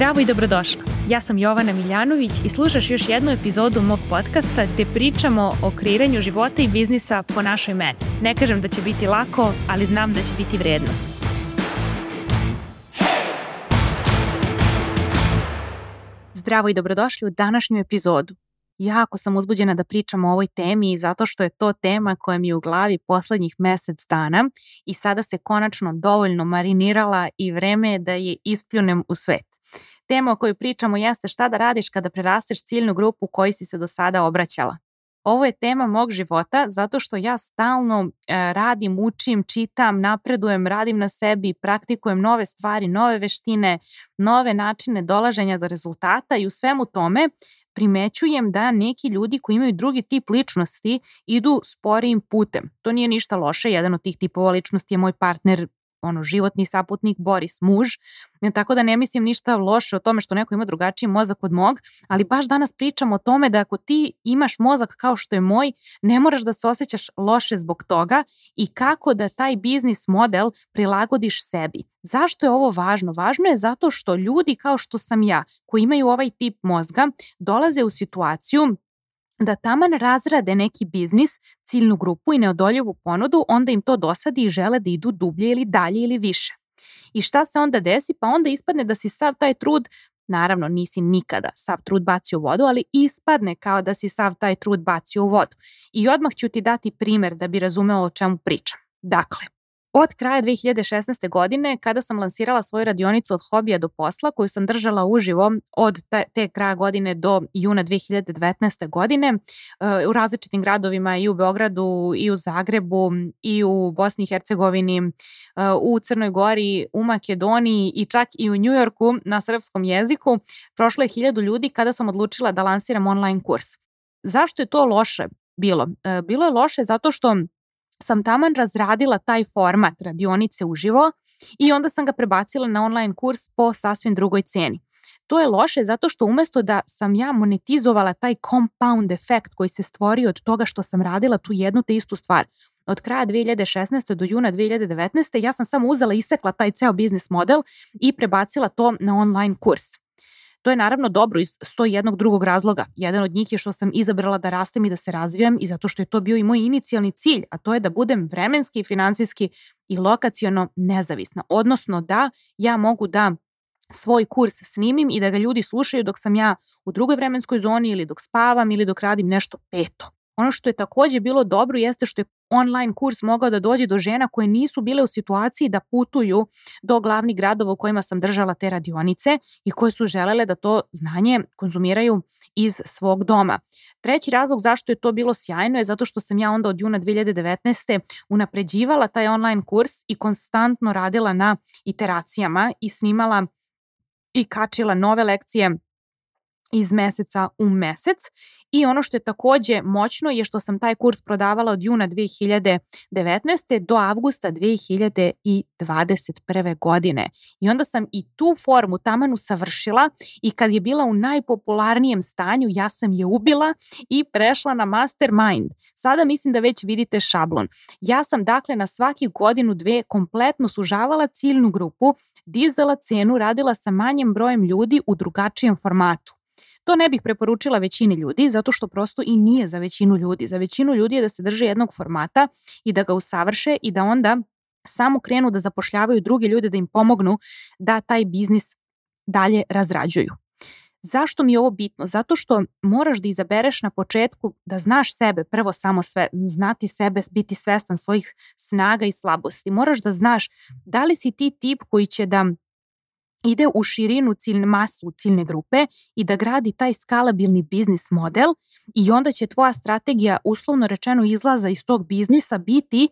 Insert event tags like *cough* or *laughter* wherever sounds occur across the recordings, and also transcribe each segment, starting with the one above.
Zdravo i dobrodošla. Ja sam Jovana Miljanović i slušaš još jednu epizodu mog podcasta gde pričamo o kreiranju života i biznisa po našoj meni. Ne kažem da će biti lako, ali znam da će biti vredno. Zdravo i dobrodošli u današnju epizodu. Jako sam uzbuđena da pričam o ovoj temi zato što je to tema koja mi je u glavi poslednjih mesec dana i sada se konačno dovoljno marinirala i vreme je da je ispljunem u svet. Tema o kojoj pričamo jeste šta da radiš kada prerasteš ciljnu grupu koji si se do sada obraćala. Ovo je tema mog života zato što ja stalno e, radim, učim, čitam, napredujem, radim na sebi, praktikujem nove stvari, nove veštine, nove načine dolaženja do rezultata i u svemu tome primećujem da neki ljudi koji imaju drugi tip ličnosti idu sporijim putem. To nije ništa loše, jedan od tih tipova ličnosti je moj partner ono, životni saputnik Boris muž, tako da ne mislim ništa loše o tome što neko ima drugačiji mozak od mog, ali baš danas pričam o tome da ako ti imaš mozak kao što je moj, ne moraš da se osjećaš loše zbog toga i kako da taj biznis model prilagodiš sebi. Zašto je ovo važno? Važno je zato što ljudi kao što sam ja, koji imaju ovaj tip mozga, dolaze u situaciju da taman razrade neki biznis, ciljnu grupu i neodoljivu ponudu, onda im to dosadi i žele da idu dublje ili dalje ili više. I šta se onda desi? Pa onda ispadne da si sav taj trud Naravno, nisi nikada sav trud bacio u vodu, ali ispadne kao da si sav taj trud bacio u vodu. I odmah ću ti dati primer da bi razumela o čemu pričam. Dakle, Od kraja 2016. godine, kada sam lansirala svoju radionicu od hobija do posla, koju sam držala uživo od te, kraja godine do juna 2019. godine, e, u različitim gradovima i u Beogradu, i u Zagrebu, i u Bosni i Hercegovini, e, u Crnoj Gori, u Makedoniji i čak i u Njujorku na srpskom jeziku, prošlo je hiljadu ljudi kada sam odlučila da lansiram online kurs. Zašto je to loše bilo? E, bilo je loše zato što sam taman razradila taj format radionice uživo i onda sam ga prebacila na online kurs po sasvim drugoj ceni. To je loše zato što umesto da sam ja monetizovala taj compound efekt koji se stvorio od toga što sam radila tu jednu te istu stvar. Od kraja 2016. do juna 2019. ja sam samo uzela isekla taj ceo biznis model i prebacila to na online kurs. To je naravno dobro iz 101 drugog razloga. Jedan od njih je što sam izabrala da rastem i da se razvijam i zato što je to bio i moj inicijalni cilj, a to je da budem vremenski, finansijski i lokaciono nezavisna. Odnosno da ja mogu da svoj kurs snimim i da ga ljudi slušaju dok sam ja u drugoj vremenskoj zoni ili dok spavam ili dok radim nešto peto. Ono što je takođe bilo dobro jeste što je online kurs mogao da dođe do žena koje nisu bile u situaciji da putuju do glavnih gradova u kojima sam držala te radionice i koje su želele da to znanje konzumiraju iz svog doma. Treći razlog zašto je to bilo sjajno je zato što sam ja onda od juna 2019. unapređivala taj online kurs i konstantno radila na iteracijama i snimala i kačila nove lekcije iz meseca u mesec i ono što je takođe moćno je što sam taj kurs prodavala od juna 2019. do avgusta 2021. godine. I onda sam i tu formu tamanu savršila i kad je bila u najpopularnijem stanju ja sam je ubila i prešla na mastermind. Sada mislim da već vidite šablon. Ja sam dakle na svaki godinu dve kompletno sužavala ciljnu grupu, dizala cenu, radila sa manjem brojem ljudi u drugačijem formatu. To ne bih preporučila većini ljudi zato što prosto i nije za većinu ljudi. Za većinu ljudi je da se drže jednog formata i da ga usavrše i da onda samo krenu da zapošljavaju druge ljude da im pomognu da taj biznis dalje razrađuju. Zašto mi je ovo bitno? Zato što moraš da izabereš na početku da znaš sebe, prvo samo sve, znati sebe, biti svestan svojih snaga i slabosti. Moraš da znaš da li si ti tip koji će da ide u širinu ciljne masu ciljne grupe i da gradi taj skalabilni biznis model i onda će tvoja strategija uslovno rečeno izlaza iz tog biznisa biti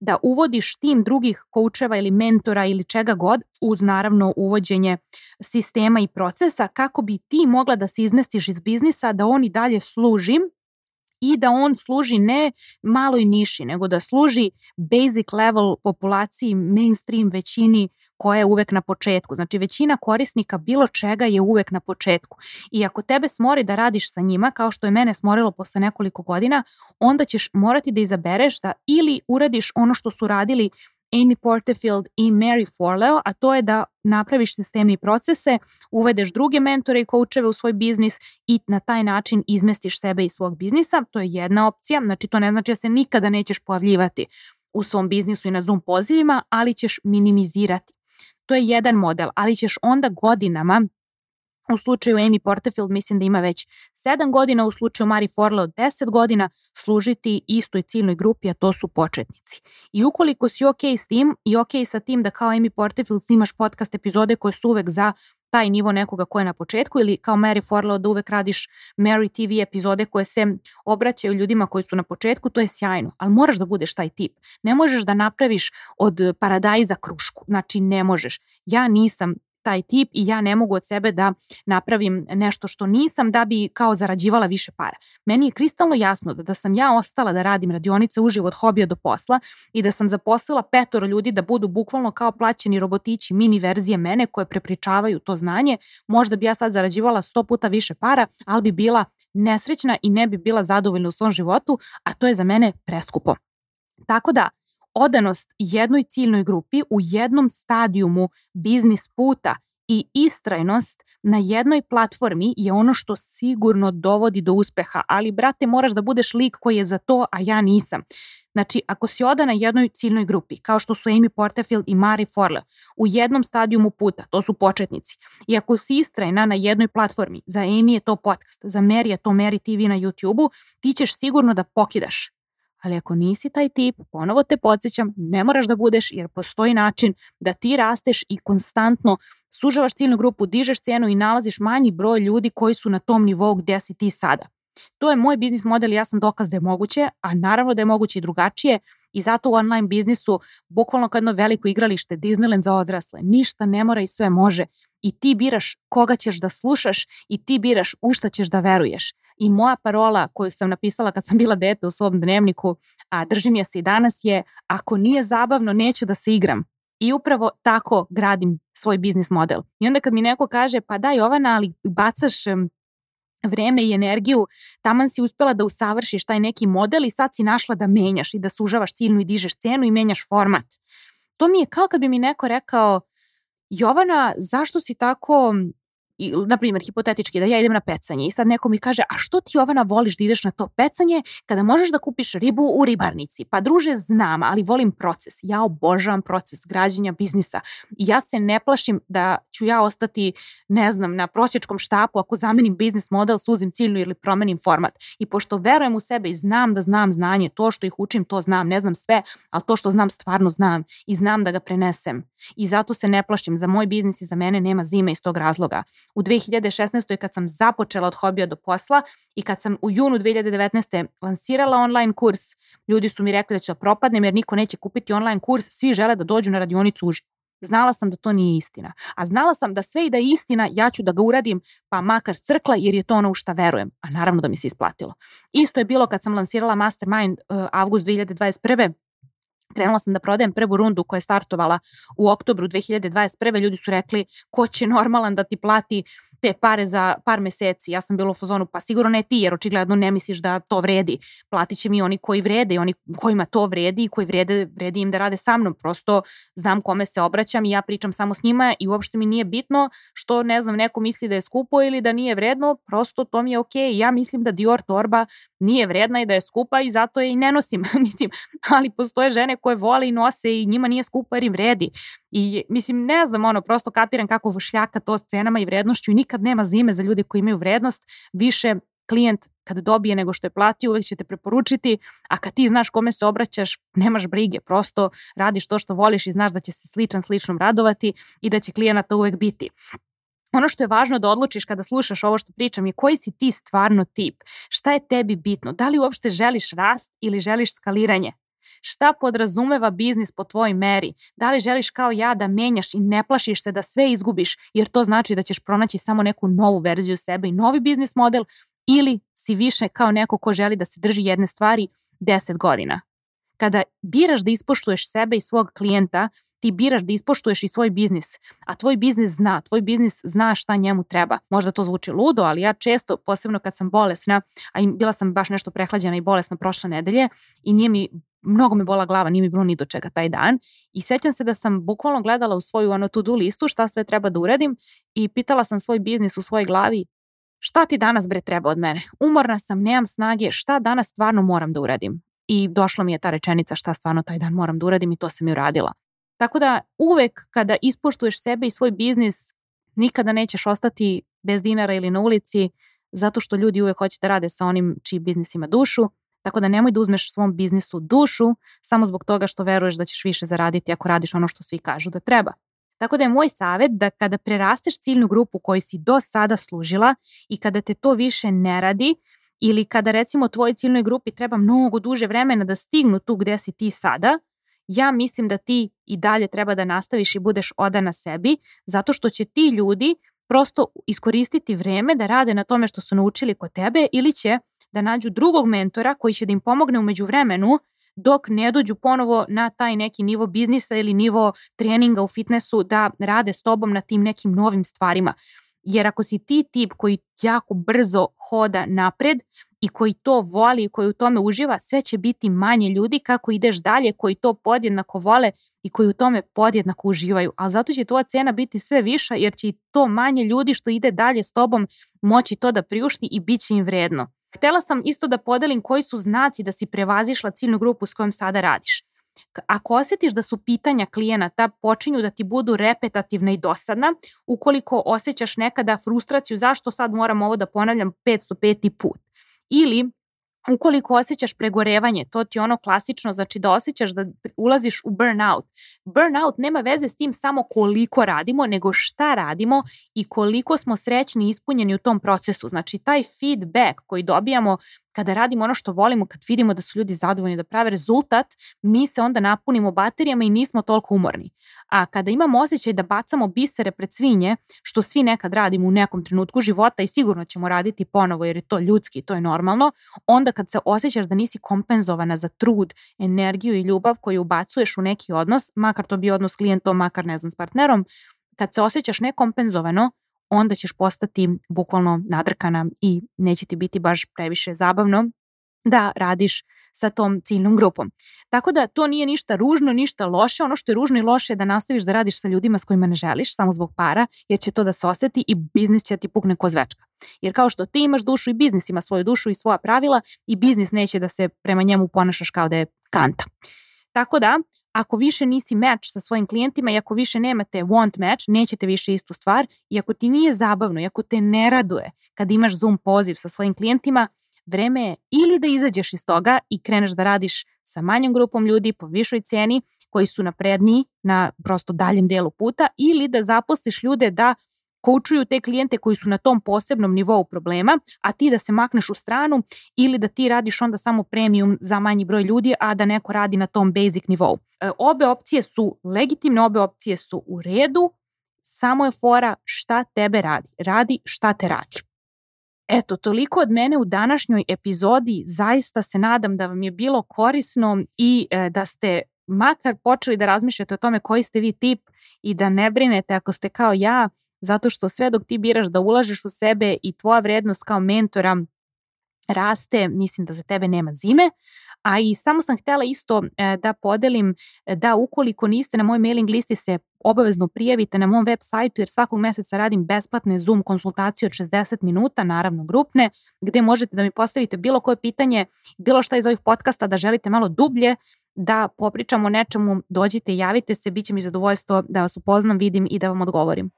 da uvodiš tim drugih koučeva ili mentora ili čega god uz naravno uvođenje sistema i procesa kako bi ti mogla da se izmestiš iz biznisa da on i dalje služi i da on služi ne maloj niši, nego da služi basic level populaciji, mainstream većini koja je uvek na početku. Znači većina korisnika bilo čega je uvek na početku. I ako tebe smori da radiš sa njima, kao što je mene smorilo posle nekoliko godina, onda ćeš morati da izabereš da ili uradiš ono što su radili Amy Porterfield i Mary Forleo, a to je da napraviš sisteme i procese, uvedeš druge mentore i koučeve u svoj biznis i na taj način izmestiš sebe iz svog biznisa. To je jedna opcija, znači to ne znači da se nikada nećeš pojavljivati u svom biznisu i na Zoom pozivima, ali ćeš minimizirati. To je jedan model, ali ćeš onda godinama U slučaju Amy Porterfield mislim da ima već 7 godina, u slučaju Mari Forleo 10 godina služiti istoj ciljnoj grupi, a to su početnici. I ukoliko si ok s tim i ok sa tim da kao Amy Porterfield snimaš podcast epizode koje su uvek za taj nivo nekoga ko je na početku ili kao Mary Forleo da uvek radiš Mary TV epizode koje se obraćaju ljudima koji su na početku, to je sjajno, ali moraš da budeš taj tip. Ne možeš da napraviš od paradajza krušku, znači ne možeš. Ja nisam taj tip i ja ne mogu od sebe da napravim nešto što nisam da bi kao zarađivala više para. Meni je kristalno jasno da, da sam ja ostala da radim radionice uživo od hobija do posla i da sam zaposlila petoro ljudi da budu bukvalno kao plaćeni robotići mini verzije mene koje prepričavaju to znanje, možda bi ja sad zarađivala sto puta više para, ali bi bila nesrećna i ne bi bila zadovoljna u svom životu, a to je za mene preskupo. Tako da, odanost jednoj ciljnoj grupi u jednom stadijumu biznis puta i istrajnost na jednoj platformi je ono što sigurno dovodi do uspeha, ali brate moraš da budeš lik koji je za to, a ja nisam. Znači, ako si odana jednoj ciljnoj grupi, kao što su Amy Porterfield i Mari Forle, u jednom stadijumu puta, to su početnici, i ako si istrajna na jednoj platformi, za Amy je to podcast, za Mary je to Mary TV na YouTube-u, ti ćeš sigurno da pokidaš Ali ako nisi taj tip, ponovo te podsjećam, ne moraš da budeš jer postoji način da ti rasteš i konstantno sužavaš ciljnu grupu, dižeš cenu i nalaziš manji broj ljudi koji su na tom nivou gde si ti sada. To je moj biznis model i ja sam dokaz da je moguće, a naravno da je moguće i drugačije i zato u online biznisu bukvalno kao jedno veliko igralište Disneyland za odrasle. Ništa ne mora i sve može. I ti biraš koga ćeš da slušaš i ti biraš u šta ćeš da veruješ. I moja parola koju sam napisala kad sam bila dete u svom dnevniku, a držim je se i danas je ako nije zabavno neću da se igram. I upravo tako gradim svoj biznis model. I onda kad mi neko kaže pa da Jovana, ali bacaš vreme i energiju, taman si uspela da usavršiš taj neki model i sad si našla da menjaš i da sužavaš ciljnu i dižeš cenu i menjaš format. To mi je kao kad bi mi neko rekao Jovana, zašto si tako i, na primjer, hipotetički, da ja idem na pecanje i sad neko mi kaže, a što ti Jovana voliš da ideš na to pecanje kada možeš da kupiš ribu u ribarnici? Pa druže, znam, ali volim proces. Ja obožavam proces građenja biznisa i ja se ne plašim da ću ja ostati, ne znam, na prosječkom štapu ako zamenim biznis model, suzim ciljnu ili promenim format. I pošto verujem u sebe i znam da znam znanje, to što ih učim, to znam, ne znam sve, ali to što znam stvarno znam i znam da ga prenesem. I zato se ne plašim, za moj biznis i za mene nema zime iz tog razloga u 2016. kad sam započela od hobija do posla i kad sam u junu 2019. lansirala online kurs, ljudi su mi rekli da ću da propadnem jer niko neće kupiti online kurs, svi žele da dođu na radionicu uživo. Znala sam da to nije istina. A znala sam da sve i da je istina, ja ću da ga uradim, pa makar crkla, jer je to ono u šta verujem. A naravno da mi se isplatilo. Isto je bilo kad sam lansirala Mastermind uh, avgust 2021 krenula sam da prodajem prvu rundu koja je startovala u oktobru 2021. Ljudi su rekli ko će normalan da ti plati te pare za par meseci. Ja sam bila u fazonu, pa sigurno ne ti, jer očigledno ne misliš da to vredi. Platit će mi oni koji vrede i oni kojima to vredi i koji vrede, vredi im da rade sa mnom. Prosto znam kome se obraćam i ja pričam samo s njima i uopšte mi nije bitno što, ne znam, neko misli da je skupo ili da nije vredno, prosto to mi je okej. Okay. Ja mislim da Dior torba nije vredna i da je skupa i zato je i ne nosim. *laughs* mislim, ali postoje žene koje vole i nose i njima nije skupa jer im vredi. I mislim, ne znam, ono, prosto kapiram kako šljaka to s cenama i vrednošću i nikad nema zime za ljude koji imaju vrednost, više klijent kad dobije nego što je platio, uvek će te preporučiti, a kad ti znaš kome se obraćaš, nemaš brige, prosto radiš to što voliš i znaš da će se sličan sličnom radovati i da će klijenata uvek biti. Ono što je važno da odlučiš kada slušaš ovo što pričam je koji si ti stvarno tip, šta je tebi bitno, da li uopšte želiš rast ili želiš skaliranje. Šta podrazumeva biznis po tvojoj meri? Da li želiš kao ja da menjaš i ne plašiš se da sve izgubiš jer to znači da ćeš pronaći samo neku novu verziju sebe i novi biznis model ili si više kao neko ko želi da se drži jedne stvari 10 godina? Kada biraš da ispoštuješ sebe i svog klijenta, ti biraš da ispoštuješ i svoj biznis, a tvoj biznis zna, tvoj biznis zna šta njemu treba. Možda to zvuči ludo, ali ja često, posebno kad sam bolesna, a bila sam baš nešto prehlađena i bolesna prošle nedelje i nije mi mnogo me bola glava, nije mi bilo ni do čega taj dan i sećam se da sam bukvalno gledala u svoju ono to-do listu šta sve treba da uradim i pitala sam svoj biznis u svojoj glavi šta ti danas bre treba od mene? Umorna sam, nemam snage, šta danas stvarno moram da uradim? I došla mi je ta rečenica šta stvarno taj dan moram da uradim i to sam i uradila. Tako da uvek kada ispoštuješ sebe i svoj biznis, nikada nećeš ostati bez dinara ili na ulici, zato što ljudi uvek hoće da rade sa onim čiji biznis ima dušu, tako da nemoj da uzmeš svom biznisu dušu samo zbog toga što veruješ da ćeš više zaraditi ako radiš ono što svi kažu da treba. Tako da je moj savjet da kada prerasteš ciljnu grupu koju si do sada služila i kada te to više ne radi ili kada recimo tvojoj ciljnoj grupi treba mnogo duže vremena da stignu tu gde si ti sada, ja mislim da ti i dalje treba da nastaviš i budeš odana sebi zato što će ti ljudi prosto iskoristiti vreme da rade na tome što su naučili kod tebe ili će da nađu drugog mentora koji će da im pomogne umeđu vremenu dok ne dođu ponovo na taj neki nivo biznisa ili nivo treninga u fitnessu da rade s tobom na tim nekim novim stvarima. Jer ako si ti tip koji jako brzo hoda napred i koji to voli i koji u tome uživa, sve će biti manje ljudi kako ideš dalje koji to podjednako vole i koji u tome podjednako uživaju. Ali zato će tvoja cena biti sve viša jer će i to manje ljudi što ide dalje s tobom moći to da priušti i bit će im vredno. Htela sam isto da podelim koji su znaci da si prevazišla ciljnu grupu s kojom sada radiš. Ako osjetiš da su pitanja klijenata počinju da ti budu repetativna i dosadna, ukoliko osjećaš nekada frustraciju zašto sad moram ovo da ponavljam 505. put. Ili Ukoliko osjećaš pregorevanje, to ti je ono klasično, znači da osjećaš da ulaziš u burnout. Burnout nema veze s tim samo koliko radimo, nego šta radimo i koliko smo srećni i ispunjeni u tom procesu. Znači taj feedback koji dobijamo kada radimo ono što volimo, kad vidimo da su ljudi zadovoljni da prave rezultat, mi se onda napunimo baterijama i nismo toliko umorni. A kada imamo osjećaj da bacamo bisere pred svinje, što svi nekad radimo u nekom trenutku života i sigurno ćemo raditi ponovo jer je to ljudski, to je normalno, onda kad se osjećaš da nisi kompenzovana za trud, energiju i ljubav koju ubacuješ u neki odnos, makar to bi odnos klijentom, makar ne znam s partnerom, kad se osjećaš nekompenzovano, onda ćeš postati bukvalno nadrkana i neće ti biti baš previše zabavno da radiš sa tom ciljnom grupom. Tako da to nije ništa ružno, ništa loše. Ono što je ružno i loše je da nastaviš da radiš sa ljudima s kojima ne želiš, samo zbog para, jer će to da se oseti i biznis će ti pukne ko zvečka. Jer kao što ti imaš dušu i biznis ima svoju dušu i svoja pravila i biznis neće da se prema njemu ponašaš kao da je kanta. Tako da, ako više nisi match sa svojim klijentima i ako više nemate want match, nećete više istu stvar. I ako ti nije zabavno i ako te ne raduje kad imaš Zoom poziv sa svojim klijentima, vreme je ili da izađeš iz toga i kreneš da radiš sa manjom grupom ljudi po višoj ceni koji su napredniji na prosto daljem delu puta ili da zaposliš ljude da koučuju te klijente koji su na tom posebnom nivou problema, a ti da se makneš u stranu ili da ti radiš onda samo premium za manji broj ljudi, a da neko radi na tom basic nivou. E, obe opcije su legitimne, obe opcije su u redu, samo je fora šta tebe radi. Radi šta te radi. Eto, toliko od mene u današnjoj epizodi. Zaista se nadam da vam je bilo korisno i e, da ste makar počeli da razmišljate o tome koji ste vi tip i da ne brinete ako ste kao ja zato što sve dok ti biraš da ulažeš u sebe i tvoja vrednost kao mentora raste, mislim da za tebe nema zime, a i samo sam htela isto e, da podelim e, da ukoliko niste na moj mailing listi se obavezno prijavite na mom web sajtu jer svakog meseca radim besplatne Zoom konsultacije od 60 minuta, naravno grupne, gde možete da mi postavite bilo koje pitanje, bilo šta iz ovih podcasta da želite malo dublje da popričamo o nečemu, dođite, javite se, bit će mi zadovoljstvo da vas upoznam, vidim i da vam odgovorim.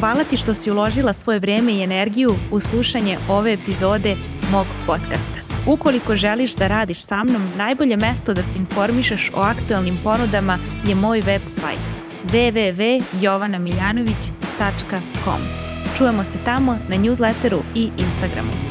Hvala ti što si uložila svoje vreme i energiju u slušanje ove epizode mog podcasta. Ukoliko želiš da radiš sa mnom, najbolje mesto da se informišeš o aktualnim ponudama je moj website www.jovanamiljanović.com. Čujemo se tamo na newsletteru i Instagramu.